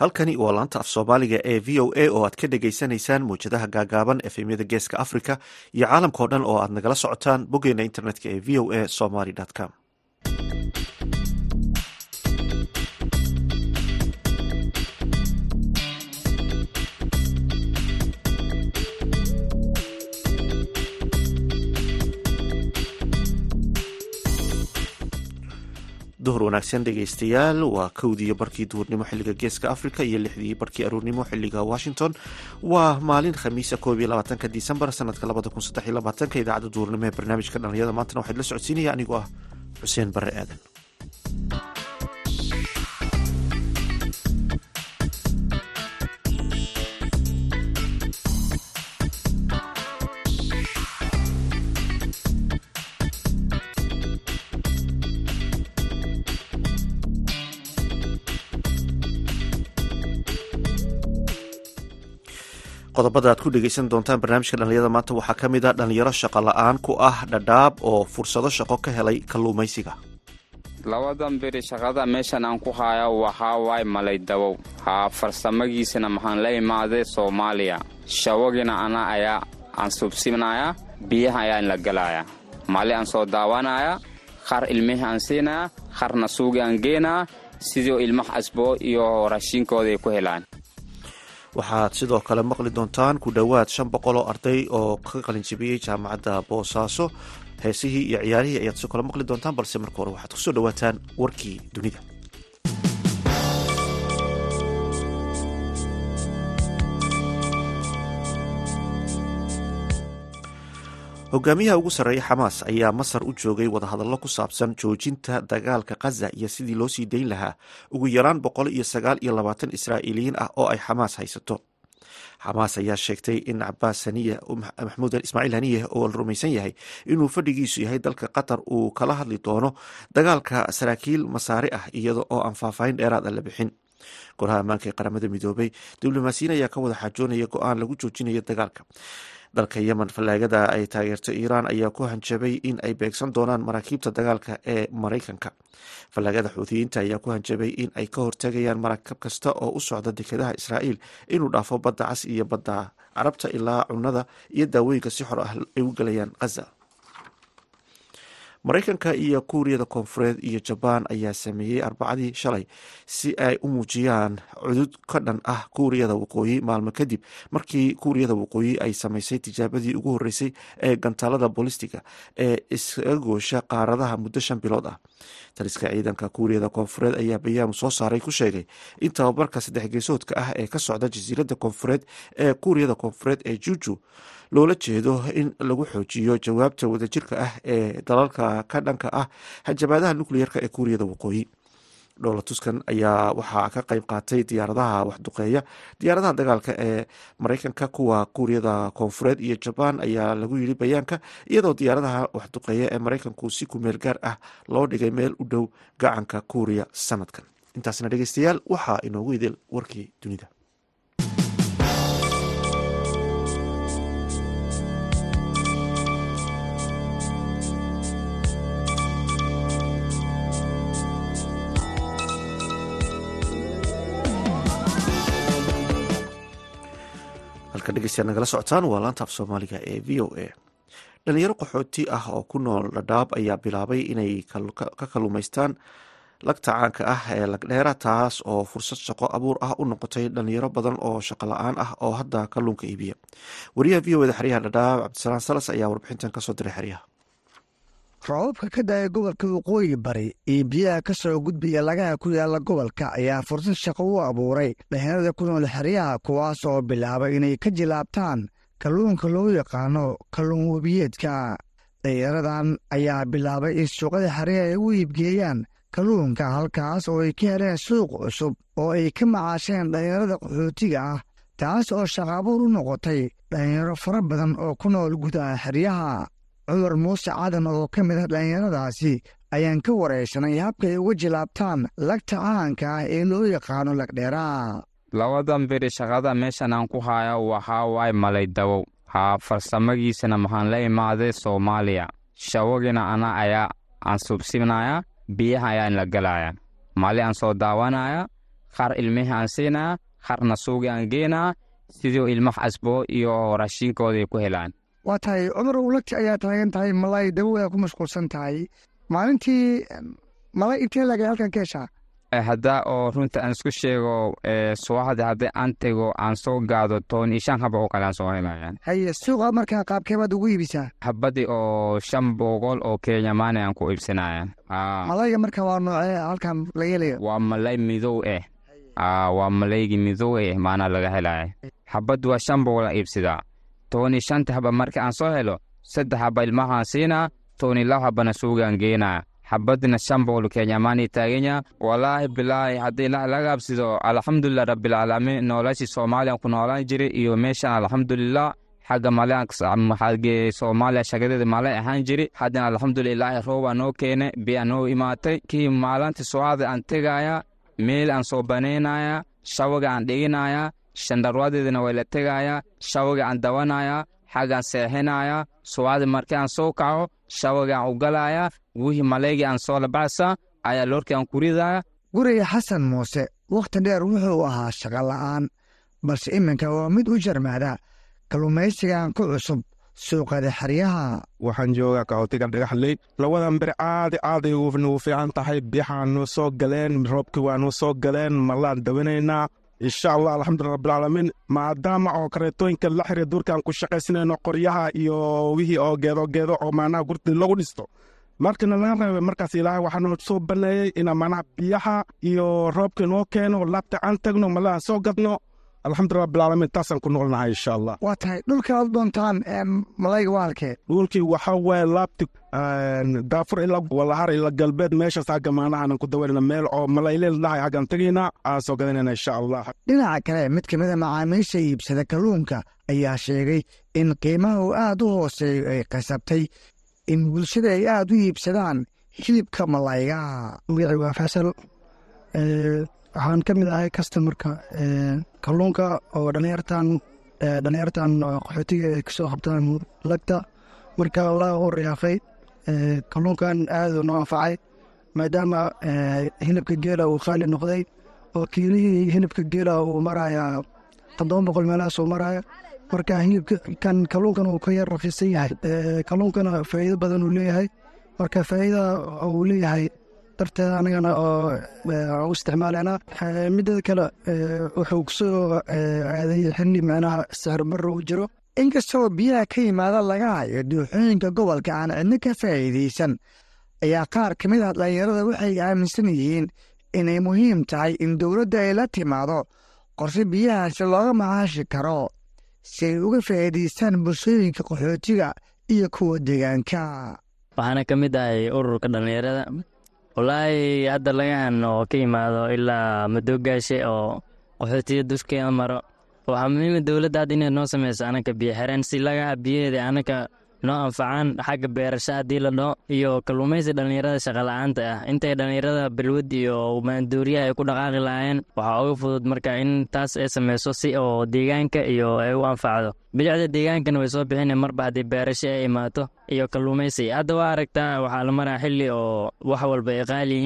halkani waa laanta af soomaaliga ee v o a oo aad ka dhagaysanaysaan mawjadaha gaagaaban efemyada geeska africa iyo caalamkao dhan oo aad nagala socotaan boggeena internetka ee v o a somaly com duhur wanaagsan dhegeystayaal waa kowdiiyo barkii duhurnimo xilliga geeska africa iyo lixdii barkii aruurnimo xilliga washington. Waa maalin khamiisa koob iyo labaatanka disembar sanadka labada kun saddex iyo labaatanka idaacadda duhurnimo ee barnaamijka dhalinyada maantana waxaad la socodsiinaya anigoo ah xuseen bare aadan qodobada aad ku dhegeysan doontaan barnaamijka dhalinyada maanta waxaa ka mid a dhalinyaro shaqo la'aan ku ah dhadhaab oo fursado shaqo ka helay kalluumaysiga. Labadan beri shaqada meeshan aan ku haya waxaa waay malay dabow haa farsamagiisana maxaan la imaaday soomaaliya. Shawagina ana ayaa aan subsinaya biyaha ayaan la gelaya mali aan soo daawanaya qaar ilmihii aan siinaya qaarna suugi aan geenaya sidii ilmaha asboo iyo raashiinkooda ay ku helaan waxaad sidoo kale maqli doontaan ku dhowaad shan boqol oo arday oo ka qalinjibiyey jaamacadda boosaaso heesihii iyo ciyaarihii ayaad sidoo kale maqli doontaan balse marka hore waxaad ku soo dhowaataan warkii dunida hogaamiyaha ugu sarreeya xamaas ayaa masar u joogay wadahadallo ku saabsan joojinta dagaalka khaza iyo sidii loo sii dayn lahaa ugu yaraan boqol iyo sagaal iyo labaatan israa'iiliyiin ah oo ay xamaas haysato. Xamaas ayaa sheegtay in cabaas haniya maxmuud ismaaciil haniye oo rumaysan yahay inuu fadhigiisu yahay dalka qatar uu kala hadli doono dagaalka saraakiil masaari ah iyada oo aan faahfaahin dheeraad a la bixin. Golaha ammaanka ee qaramada midoobay diblomaasiyiin ayaa ka wada xaajoonaya go'aan lagu joojinayo dagaalka dalka yemen fallaagada ay taageerto iiraan ayaa ku hanjabay in ay beegsan doonaan maraakiibta dagaalka ee maraykanka. Fallaagada xuutiyiinta ayaa ku hanjabay in ay ka hortegayaan maraakiib kasta oo u socda dekedaha israa'iil inuu dhaafo badda cas iyo badda carabta ilaa cunada iyo daawooyinka si xor ah ay u galayaan khaza maraykanka iyo kuuriyada koonfureed iyo jabaan ayaa sameeyey arbacadii shalay si ay u muujiyaan cudud ka dhan ah kuuriyada waqooyi maalmo kadib. Markii kuuriyada waqooyi ay samaysay tijaabadii ugu horreysay ee gantaalada boolistiga ee iskaga goosha qaaradaha muddo shan bilood ah. Taliska ciidanka kuuriyada koonfureed ayaa bayaan soo saaray ku sheegay in tababarka saddex geesoodka ah ee ka socda jasiiradda koonfureed ee kuuriyada koonfureed ee juju loola jeedo in lagu xoojiyo jawaabta wadajirka ah ee dalalka ka dhanka ah hanjabaadaha nukleyerka ee kuuriyada waqooyi. Dhoola tuskan ayaa waxaa ka qayb qaatay diyaaradaha waxduqeeya. Diyaaradaha dagaalka ee maraykanka kuwa kuuriyada koonfureed iyo jabaan ayaa lagu yiri bayaanka iyadoo diyaaradaha waxduqeeya ee maraykanku si kumeel gaar ah loo dhigay meel u dhow gacanka kuuriya sanadkan. Intaasna dhegeystayaal waxaa inoogu idil warkii dunida halka dhegeystayaal nagala socotaan. Waa laanta af soomaaliga ee v o a. Dhalinyaro qaxooti ah oo ku nool dhadhaab ayaa bilaabay inay ka kaluumaystaan lagta caanka ah ee lagdheera taas oo fursad shaqo abuur ah u noqotay dhalinyaro badan oo shaqo la'aan ah oo hadda kalluunka iibiya. Wariyaha v o da xeryaha dhadhaab cabdisalaan salas ayaa warbixintan ka soo diray xeryaha roobabka ka da'ay gobolka waqooyi bari iyo biyaha ka soo gudbaya lagaha ku yaalla gobolka ayaa fursad shaqo u abuuray dhalinyarada ku nool xeryaha kuwaas oo bilaabay inay ka jilaabtaan kalluunka loo yaqaano kalluun webiyeedka dhalinyaradan ayaa bilaabay in suuqada xeryaha ay u iibgeeyaan kalluunka halkaas oo ay ka heleen suuq cusub oo ay ka macaasheen dhalinyarada qaxootiga ah taas oo shaqaabuur u noqotay dhalinyaro fara badan oo ku nool gudaha xeryaha cumar muuse cadan oo ka mid ah dhallinyaradaasi ayaan ka waraysanay habkay uga jilaabtaan lagta caanka ah ee loo yaqaano lagdheeraa labadan beri shaqada meeshan aan ku haya waxaa waay malay dabow haa farsamagiisana maxaan la imaaday soomaaliya. Shawagina ana ayaa aan subsinaya biyaha ayaan la gelaya mali aan soo daawanaya qaar ilmihii aan siinaa qaarna suugi aan geenaa sidii ilmaha casbo iyo raashiinkooda ay ku helaan waa tahay cumar ulagti ayaa taagan tahay malay dawoda ku mashquulsan tahay. Maalintii malay intee lagay halkan ka heshaa hadda oo runta aan isku sheego subaxda haddii aan tego aan soo gaado toban iyo shan haba oo kale aan soo helayaan haye suuqa markaa qaabkeebaad ugu iibisaa? Habadii oo shan boqol oo kenya maani aan ku iibsanaya malayga marka waa noocee halkan laga helayo. Waa malay midow eh. Waa malaygii midow eh maanaa laga helaya habaddu waa shan boqol aan iibsadaa toban iyo shanta haba marka aan soo helo saddex haba ilmahaan siinaa toban iyo laba habana suugaan geenaa xabadina shan boqol kenyamaani taaganya walaahi bilaahi haddii laga absido alxamdulilah rabbilcaalamiin noolashii soomaaliyan ku noolaan jiray iyo meeshan alxamdulilah xagga maleage soomaaliya shagadeeda male ahaan jiri haddana alxamdulilah ilaahay roobaa noo keene biyaa noo imaatay kii maalinta sucada aan tegaya meel aan soo banaynaya shawaga aan dhiginaya shandharwadeedana waa la tegaya shawaga aan dabanaya xaggaan seexinaya sucada markii aan soo kaco shawaga aan ugalaya wixii maleygii aan soo labacsa ayaa loorkii aan ku ridaya guriga xasan muuse wakhti dheer wuxuu ahaa shaqo la'aan balse iminka waa mid u jarmaada kalluumaysigan ku cusub suuqada xeryaha. Waxaan joogaa kaootiga dhagaxley labadan bir aadi aaday nagu fiican tahay biyaxaan nuu soo galeen roobkii waa nuu soo galeen malaan dawanaynaa insha allah alxamdulila rabbilcaalamiin maadaama oo kareetooyinka la xiriir duurkaan ku shaqaysanayno qoryaha iyo wixii oo geedo geedo oo maanaha gurti lagu dhisto. Markana laga reebay markaas ilaahay waxaa noo soo baneeyey ina maanaha biyaha iyo roobkii noo keeno laabta aan tagno malahan soo gadno alxamdulila rabbilcaalamiin taasaan ku noolnahay insha allah waa tahay dhulka aad doontaan malayga waa halkee dhulkii waxaa waaye laabti daafur ilaa walahar ilaa galbeed meeshaas hagga maanahanan ku dawanayna meel oo malayleel dhahay haggaan tegaynaa aan soo gadanayna insha allah dhinaca kale mid ka mid a macaamiisha iibsada kalluunka ayaa sheegay in qiimaha uu aad u hooseeyo ay qasabtay in bulshada ay aad u iibsadaan hilibka malayga magacii waa faysal waxaan ka mid ahay kastamarka kalluunka oo dhalinyartan dhalinyartan qaxootiga ay ka soo qabtaan lagta. Marka la u riyaaqay kalluunkan aaduu noo anfacay maadaama hilibka geela uu qaali noqday oo kiilihii hilibka geela uu maraya toddoba boqol meelahaas uu maraya marka hilibkan kalluunkan uu ka yar rafiisan yahay kalluunkana faa'iido badan uu leeyahay. Marka faa'iida uu leeyahay darteed anagana oo u isticmaalana midada kale wuxuu ku soo aaday xilli macnaha sicir barro u jiro. Inkastoo biyaha ka yimaada laga hayo dooxooyinka gobolka aan cidno ka faa'iidaysan ayaa qaar ka mid ah dhallinyarada waxay aaminsan yihiin inay muhiim tahay in dowladda ay la timaado qorshe biyahaasi looga macaashi karo si ay uga faa'iidaystaan bulshooyinka qaxootiga iyo kuwa deegaanka. Waxaana ka mid ahay ururka dhallinyarada walaahi hadda lagahan oo ka yimaado ilaa madoogaashe oo qaxootiya duskeeda maro. Waxaa muhiima dowladda hadda inay noo sameyso anaka biyo xereen si lagaa biyaheeda anaka noo anfacaan xagga beerasho haddii la dhaho iyo kalluumaysi dhallinyarada shaqala-aanta ah. Intay dhallinyarada balwad iyo maanduuriyaha ay ku dhaqaaqi lahaayeen waxaa uga fudud marka in taas ay sameyso si oo deegaanka iyo ay u anfacdo. Bilicda deegaankana way soo bixina marba haddii beerasho ay imaato iyo kalluumaysi. Hadda waa aragtaa waxaa la maraa xilli oo wax walba ay qaali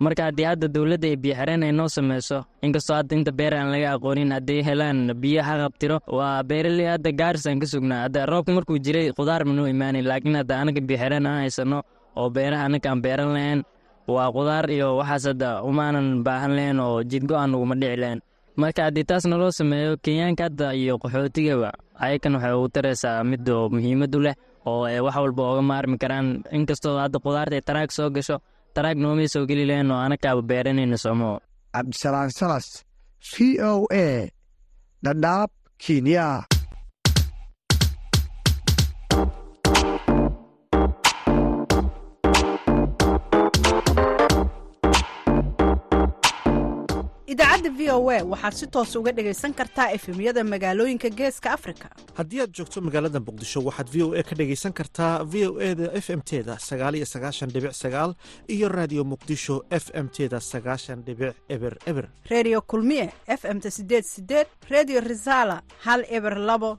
marka haddii hadda dowladda ay biyo ay noo sameyso inkastoo hadda inta beer aan laga aqoonin hadday helaan biyo haqabtiro waa beeraley hadda gaarisaan ka sugnaa. Hadda roobka markuu jiray khudaar manoo imaanin laakiin hadda anaga biyo aan haysano oo beeraha anaka aan beeran lahayn waa khudaar iyo waxaas hadda umaanan baahan lahayn oo jidgo aan uguma dhici lahayn. Marka haddii taas naloo sameeyo kenyaanka hadda iyo qaxootigaba ayakan waxay ugu taraysaa mid oo muhiimad u leh oo ay wax walba ooga maarmi karaan. Inkastoo hadda khudaarta ay taraag soo gasho taraag noomay soo geli lahayn oo anakaaba beeranayna somo. Cabdisalaan salas v o a dhadhaab kenya idaacadda v o a waxaad si toos uga dhegaysan kartaa efemyada magaalooyinka geeska afrika. Haddii aad joogto magaalada muqdisho waxaad v o a ka dhegaysan kartaa v o e da f m teda sagaal iyo sagaashan dhibic sagaal iyo raadiyo muqdisho f m teda sagaashan dhibic eber eber. Reediyo kulmiye f m-ta sideed sideed reediyo risaala hal eber labo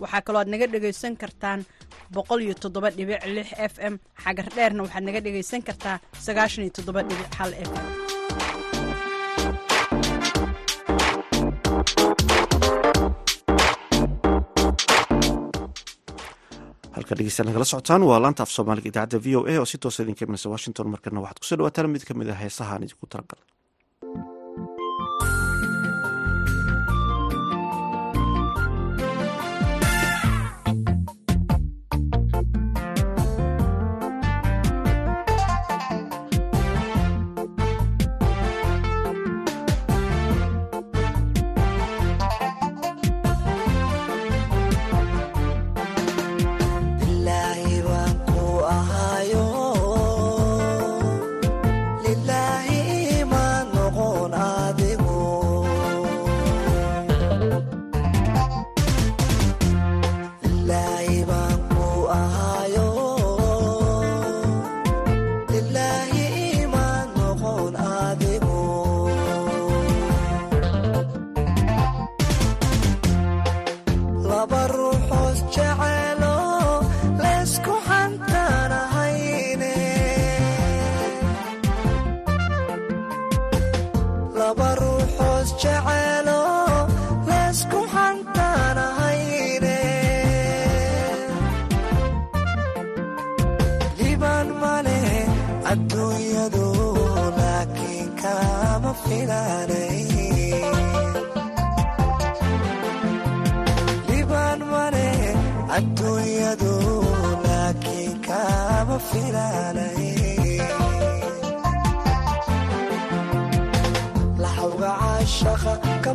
waxaa kaloo aad naga dhegaysan kartaan f m. Xagar dheerna waxaad naga dhegaysan kartaa sagaashan f m. Halka dhegeystayaal nagala socotaan waa laanta af soomaaliga idaacadda v o a oo si toosa idinka imanaysa washington. Markana waxaad ku soo dhawaataan mid ka mid a heesaha aan idinku taranqal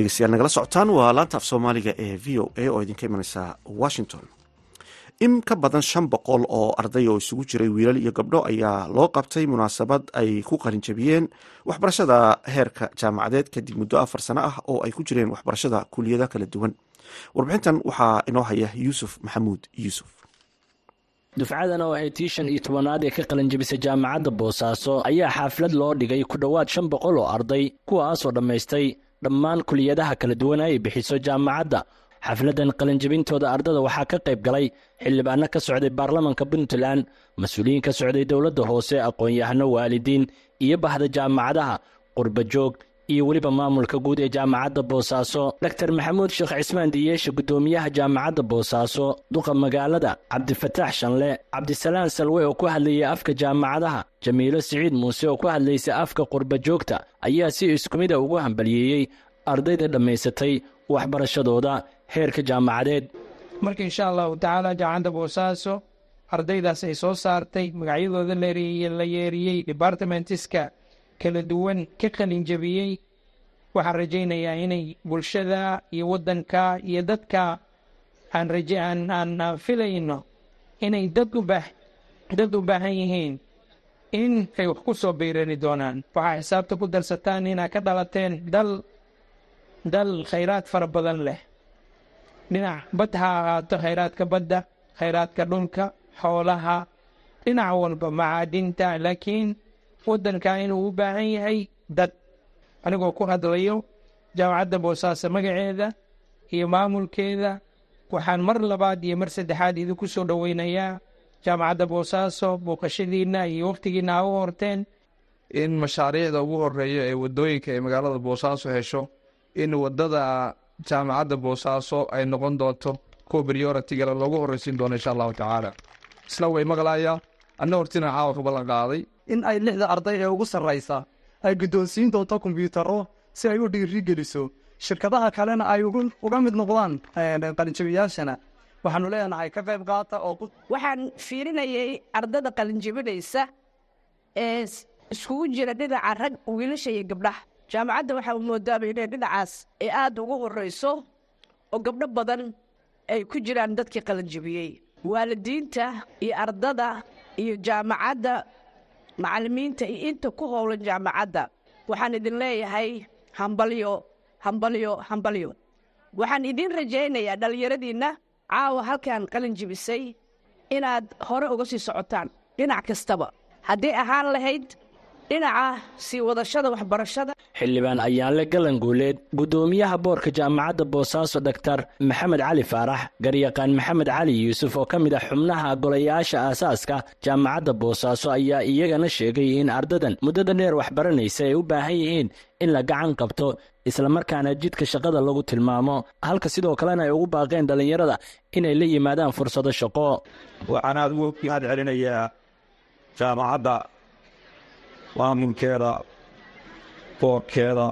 dhegeystayaal nagala socotaan waa laanta af soomaaliga ee v o a oo idinka imaneysa washington. In ka badan shan boqol oo arday oo isugu jiray wiilal iyo gabdho ayaa loo qabtay munaasabad ay ku qalinjabiyeen waxbarashada heerka jaamacadeed kadib muddo afar sano ah oo ay ku jireen waxbarashada kuliyada kala duwan. Warbixintan waxaa inoo haya yuusuf maxamuud yuusuf. Dufcadan oo ahayd tii shan iyo tobanaad ee ka qalinjabisay jaamacadda boosaaso ayaa xaaflad loo dhigay ku dhowaad shan boqol oo arday kuwaasoo dhammaystay dhammaan kuliyadaha kala duwan ay bixiso jaamacadda. Xafladan qalinjabintooda ardada waxaa ka qayb galay xildhibaano ka socday baarlamanka puntland mas'uuliyiin ka socday dowladda hoose aqoon-yahano waalidiin iyo bahda jaamacadaha qurbajoog iyo weliba maamulka guud ee jaamacadda boosaaso dor maxamuud sheekh cismaan diyeeshe guddoomiyaha jaamacadda boosaaso duqa magaalada cabdifataax shanle cabdisalaan salwe oo ku hadlayay afka jaamacadaha jamiilo siciid muuse oo ku hadlaysa afka qurbajoogta ayaa si isku mida ugu hambaliyeeyey ardayda dhammaysatay waxbarashadooda heerka jaamacadeed. Marka insha allahu tacaala jaamacadda boosaaso ardaydaas ay soo saartay magacyadooda la yeeriyey departmentiska kala duwan ka qalinjabiyey. Waxaan rajaynayaa inay bulshada iyo waddanka iyo dadka aan raje aan aan filayno inay dad u baahan yihiin in ay wax ku soo biirani doonaan. Waxaa xisaabta ku darsataan inaad ka dhalateen dal dal khayraad fara badan leh. Dhinac bad ha ahaato khayraadka badda khayraadka dhulka xoolaha dhinac walba macaadinta laakiin waddanka inuu u baahan yahay dad anigoo ku hadlayo jaamacadda boosaaso magaceeda iyo maamulkeeda. Waxaan mar labaad iyo mar saddexaad idinku soo dhoweynayaa jaamacadda boosaaso booqashadiinna iyo wakhtigiinna ha u horteen. In mashaariicda ugu horreeya ee waddooyinka ay magaalada boosaaso hesho in waddada jaamacadda boosaaso ay noqon doonto kuwa prioritigale loogu horreysiin doono insha allahu tacaala. Isla way maqlayaa anna hortina caawa ka ballan qaaday in ay lixda arday ee ugu sarraysa. Ay guddoonsiin doonto kombiyuutarro si ay u dhiirigeliso. Shirkadaha kalena ay uga mid noqdaan qalinjabiyaashana. Waxaanu leenahay ka qayb qaata oo waxaan fiirinayay ardada qalinjabinaysa ee iskugu jira dhinaca rag wiilasha iyo gabdhaha. Jaamacadda waxaa moodaaba inay dhinacaas ay aada ugu horreyso oo gabdho badan ay ku jiraan dadkii qalinjabiyey. Waalidiinta iyo ardada iyo jaamacadda macallimiinta iyo inta ku howlan jaamacadda. Waxaan idin leeyahay hambalyo hambalyo hambalyo. Waxaan idin rajaynayaa dhallinyaradiinna caawa halkan qalin jibisay inaad hore uga sii socotaan dhinac kastaba. Hadday ahaan lahayd dhinaca sii wadashada waxbarashada. Xildhibaan ayaanle galanguuleed guddoomiyaha boorka jaamacadda boosaaso dhaktar maxamed cali faarax garyaqaan maxamed cali yuusuf oo ka mid ah xubnaha golayaasha aasaaska jaamacadda boosaaso ayaa iyagana sheegay in ardadan muddada dheer waxbaranaysa ay u baahan yihiin in la gacan qabto islamarkaana jidka shaqada lagu tilmaamo. Halka sidoo kalena ay ugu baaqeen dhallinyarada inay la yimaadaan fursado shaqo. Waxaan aad ugu mahad celinayaa jaamacadda maamulkeeda boorkeeda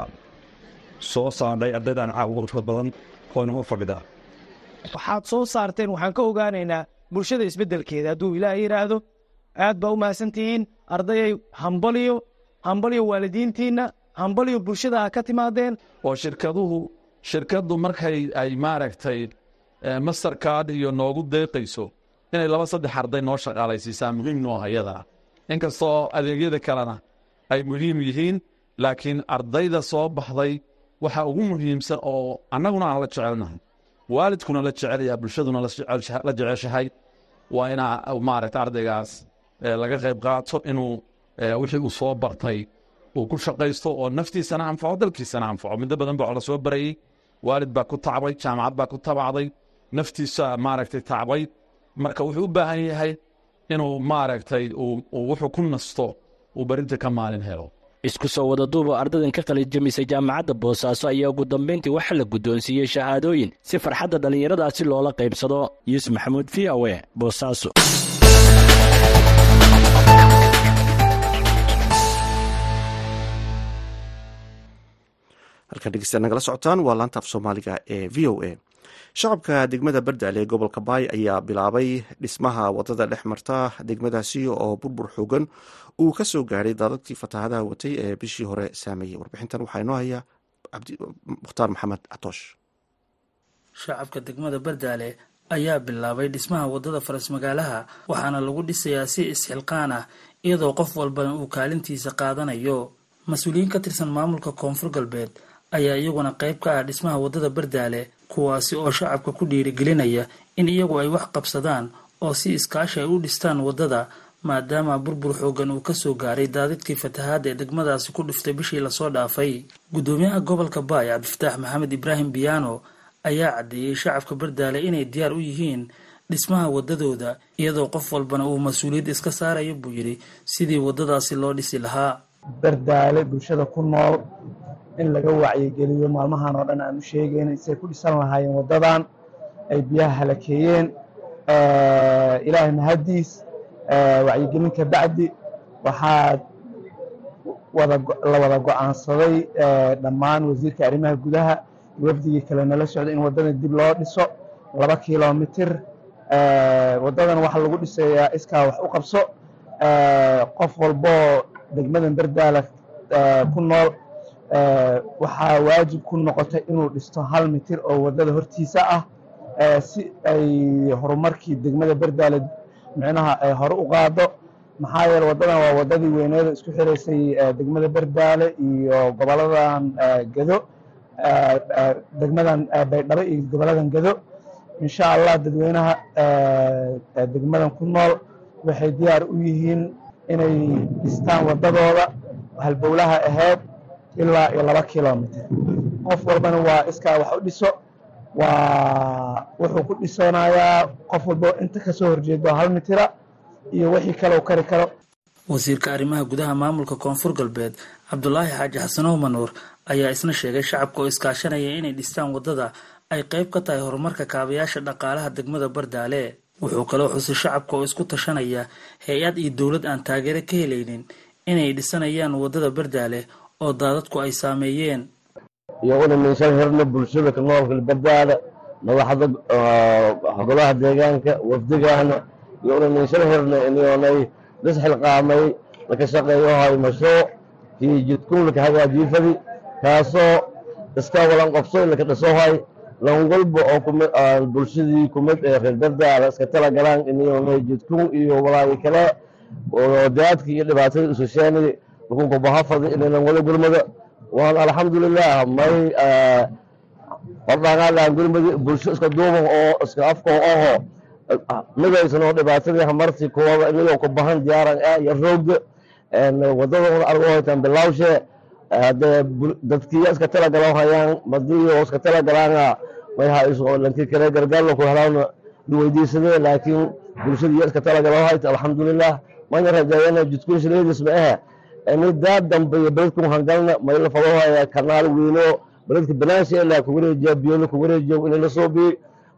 soo saardhay ardaydan caawurka badan oo inagu fadhidaa waxaad soo saarteen waxaan ka ogaanaynaa bulshada isbeddelkeeda. Hadduu ilaahay yidhaahdo aad baa u mahadsantihiin ardayay hambaliyo hambaliyo waalidiintiinna hambaliyo bulshada ha ka timaadeen. Oo shirkaduhu shirkaddu markay ay maaragtay master card iyo noogu deeqayso inay laba saddex arday noo shaqaalaysiisaa muhiim noo hayada. Inkastoo adeegyada kalena ay muhiim yihiin laakiin ardayda soo baxday waxa ugu muhiimsan oo annaguna aan la jecelnahay. Waalidkuna la jecelaya bulshaduna la jeceshahay. Waa inaa maaragta ardaygaas laga qayb qaato inuu wixii uu soo bartay. Uu ku shaqaysto oo naftiisana anfaco dalkiisana anfaco. Muddo badan baa la soo barayey waalid baa ku tacbay jaamacad baa ku tabacday. Naftiisa maaragtay tacbay marka wuxuu u baahan yahay inuu maaragtay wuxuu ku nasto uu berinta ka maalin helo. Isku soo wada duuba ardaydan ka qalijamisay jaamacadda boosaaso ayaa ugu dambayntii waxaa la guddoonsiiyey shahaadooyin si farxadda dhallinyaradaasi loola qaybsado. Yuusuf maxamuud v o e boosaaso. Halkan dhegeystayaal nagala socotaan waa laanta af soomaaliga ee v o a shacabka degmada bardaale ee gobolka baay ayaa bilaabay dhismaha waddada dhex marta degmadaasi oo burbur xoogan. Uu ka soo gaadhay daadadkii fatahaadaha watay ee bishii hore saameeyey. Warbixintan waxaa inoo haya mukhtaar maxamed catoosh shacabka degmada bardaale ayaa bilaabay dhismaha waddada faras magaalaha waxaana lagu dhisayaa si isxilqaan ah iyadoo qof walbana uu kaalintiisa qaadanayo. Mas'uuliyiin ka tirsan maamulka koonfur galbeed ayaa iyaguna qayb ka ah dhismaha waddada bardaale kuwaasi oo shacabka ku dhiirigelinaya in iyagu ay wax qabsadaan oo si iskaashi ay u dhistaan waddada maadaama burbur xoogan uu ka soo gaaray daadidkii fatahaadda ee degmadaasi ku dhiftay bishii la soo dhaafay. Guddoomiyaha gobolka baay cabdifataax maxamed ibraahim biyaano ayaa caddeeyey shacabka bardaale inay diyaar u yihiin dhismaha wadadooda iyadoo qof walbana uu mas'uuliyad iska saarayo buu yidhi sidii wadadaasi loo dhisi lahaa. Bardaale bulshada ku nool in laga wacyigeliyo maalmahan oo dhan aan u sheegayn say ku dhisan lahaayeen waddadan ay biyaha halakeeyeen ilaahay mahaddiis wacyigelin ka bacdi. Waxaa la wada go'aansaday dhammaan wasiirka arrimaha gudaha wafdigii kale nala socday in waddadan dib loo dhiso laba kilomitir waddadan waxaa lagu dhisayaa iskaa wax u qabso qof walboo degmadan bardaala ku nool waxaa waajib ku noqotay inuu dhisto hal mitir oo waddada hortiisa ah si ay horumarkii degmada bardaale micnaha ay hore u qaado maxaa yeele waddadan waa waddadii weyneeda isku xiraysay degmada bardaale iyo goboladan gado degmadan baydhabo iyo goboladan gado insha allah dadweynaha degmadan ku nool waxay diyaar u yihiin inay dhistaan waddadooda halbowlaha ahayd ilaa iyo laba kilomitir. Qof walbana waa iskaa wax u dhiso waa wuxuu ku dhisanayaa qof walbo inta ka soo horjeedo hal mitira iyo wixii kale kari karo. Wasiirka arrimaha gudaha maamulka koonfur galbeed cabdulaahi xaaji xasanow manuur ayaa isna sheegay shacabka oo iskaashanaya inay dhistaan waddada ay qayb ka tahay horumarka kaabayaasha dhaqaalaha degmada bardaale. Wuxuu kaloo xusay shacabka oo isku tashanaya hay'ad iyo dowlad aan taageero ka helaynin inay dhisanayaan waddada bardaale oo daadadku ay saameeyeen. Iyaguna miisaan hirna bulshada ka noolka bardaale madaxda golaha deegaanka wafdigaana iyaguna miisaan hirna inyoonay lisxilqaamay laka shaqeeyo hay mashruuc kii jidkun laka hagaajiyifadi kaasoo iska walan qabso laka dhisohay lan walba oo kumid bulshadii kumid ee reer bardaale iska tala galaan inyoonay jidkun iyo walaagi kale oo daadka iyo dhibaatada isusheeni lakunka bahafadi inaynan wada gurmada waan alxamdulilah may wardhaqaalaan gurmadi bulsho iska duuban oo iska afka oho. Midaysan oo dhibaatadii hamarti kuwada inagoo ku baahan diyaaran ah iyo roogga waddada una argo haytaan bilawshe. Hadee dadkiya iska tala galan hayaan madiyo iska tala galaana may hayso lanki kale gargaarla ku helaana weydiisadee laakiin bulshadiiya iska tala galan hayta alxamdulilah mana rajaayana jidkun ma ahe ini daa dambe iyo beledkun hangalna mayla fadahaya kanaal weyno beledka banaansha ilaa ku wareejiya biyona ku wareejiya inay la soo biyi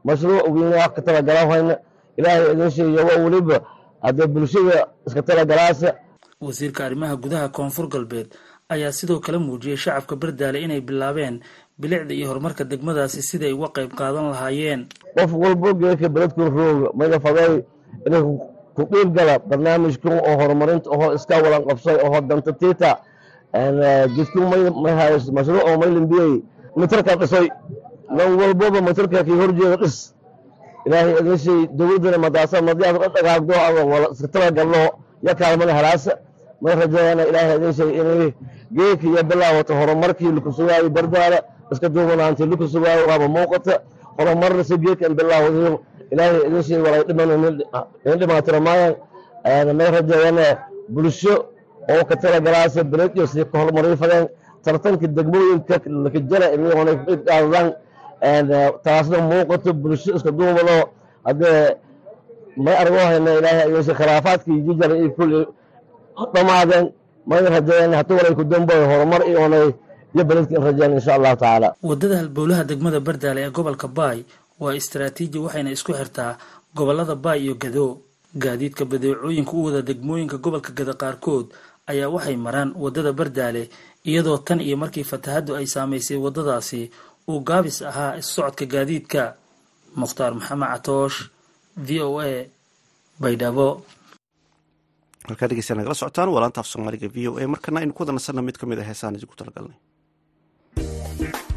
mashruuc weynaha ka tala galan hayna ilaahay idin sheegayo weliba haddee bulshada iska tala galaasa wasiirka arrimaha gudaha koonfur galbeed ayaa sidoo kale muujiyey shacabka bardaale inay bilaabeen bilicda iyo horumarka degmadaasi siday uga qayb qaadan lahaayeen. Qof walbo geeka beledkun rooga mayla faday inay ku dhiib gala barnaamijkan oo horumarinta oo iska walan qabsay oo danta tiita jidkun mashruuc oo maylambiyey mitarkaa dhisoy nan walbaba mitarkaa kii horjeeda dhis. Ilaahay idin shay dowladdana madaasa madiyaas dha dhagaagdo ama wala sirtala galno ya kaalmada halaasa may rajayaana ilaahay idin inay geedka iyo bilaawato horumarkii laku sugaayo bardaala iska duubanaantii laku sugaayo muuqata horumarna si geedkan bilaawadayo ilaahay idin shay walay dhiman in dhimaatira maayan may rajayaana bulsho oo ka tala galaasa beled iyo si ka horumarin fadeen. Tartanka degmooyinka lakajara inagona qaadadaan taasna muuqato bulsho iska duubano haddee may argo hayna ilaahay ayuusa khilaafaadkii jijara iyo kulli dhammaadeen may rajeeyeen hata walay ku damboy horumar iyoonay iyo beledka in rajeen insha allahu tacaala. Waddada halbowlaha degmada bardaale ee gobolka baay waa istaraatiiji waxayna isku xirtaa gobollada baay iyo gado gaadiidka badeecooyinka u wada degmooyinka gobolka gada qaarkood ayaa waxay maraan waddada bardaale iyadoo tan iyo markii fatahaddu ay saamaysay waddadaasi uu gaabis ahaa issocodka gaadiidka. Mukhtaar maxamed catoosh v o a baydhabo. Halkaa dhegeysta nagala socotaan waa laanta af soomaaliga v o a. Markana aynu ku wada nasanna mid ka mid a heesaan idinku talagalnay Thank you.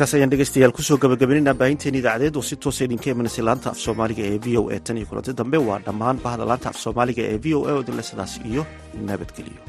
Heeskaas ayaan dhegeystayaal ku soo gabagabaynayna baahinteen idaacadeed oo si toosa idinka imanaysa laanta af soomaaliga ee v o a tan iyo kulanti dambe waa dhammaan bahda laanta af soomaaliga ee v o a sidaas iyo nabadgeliyo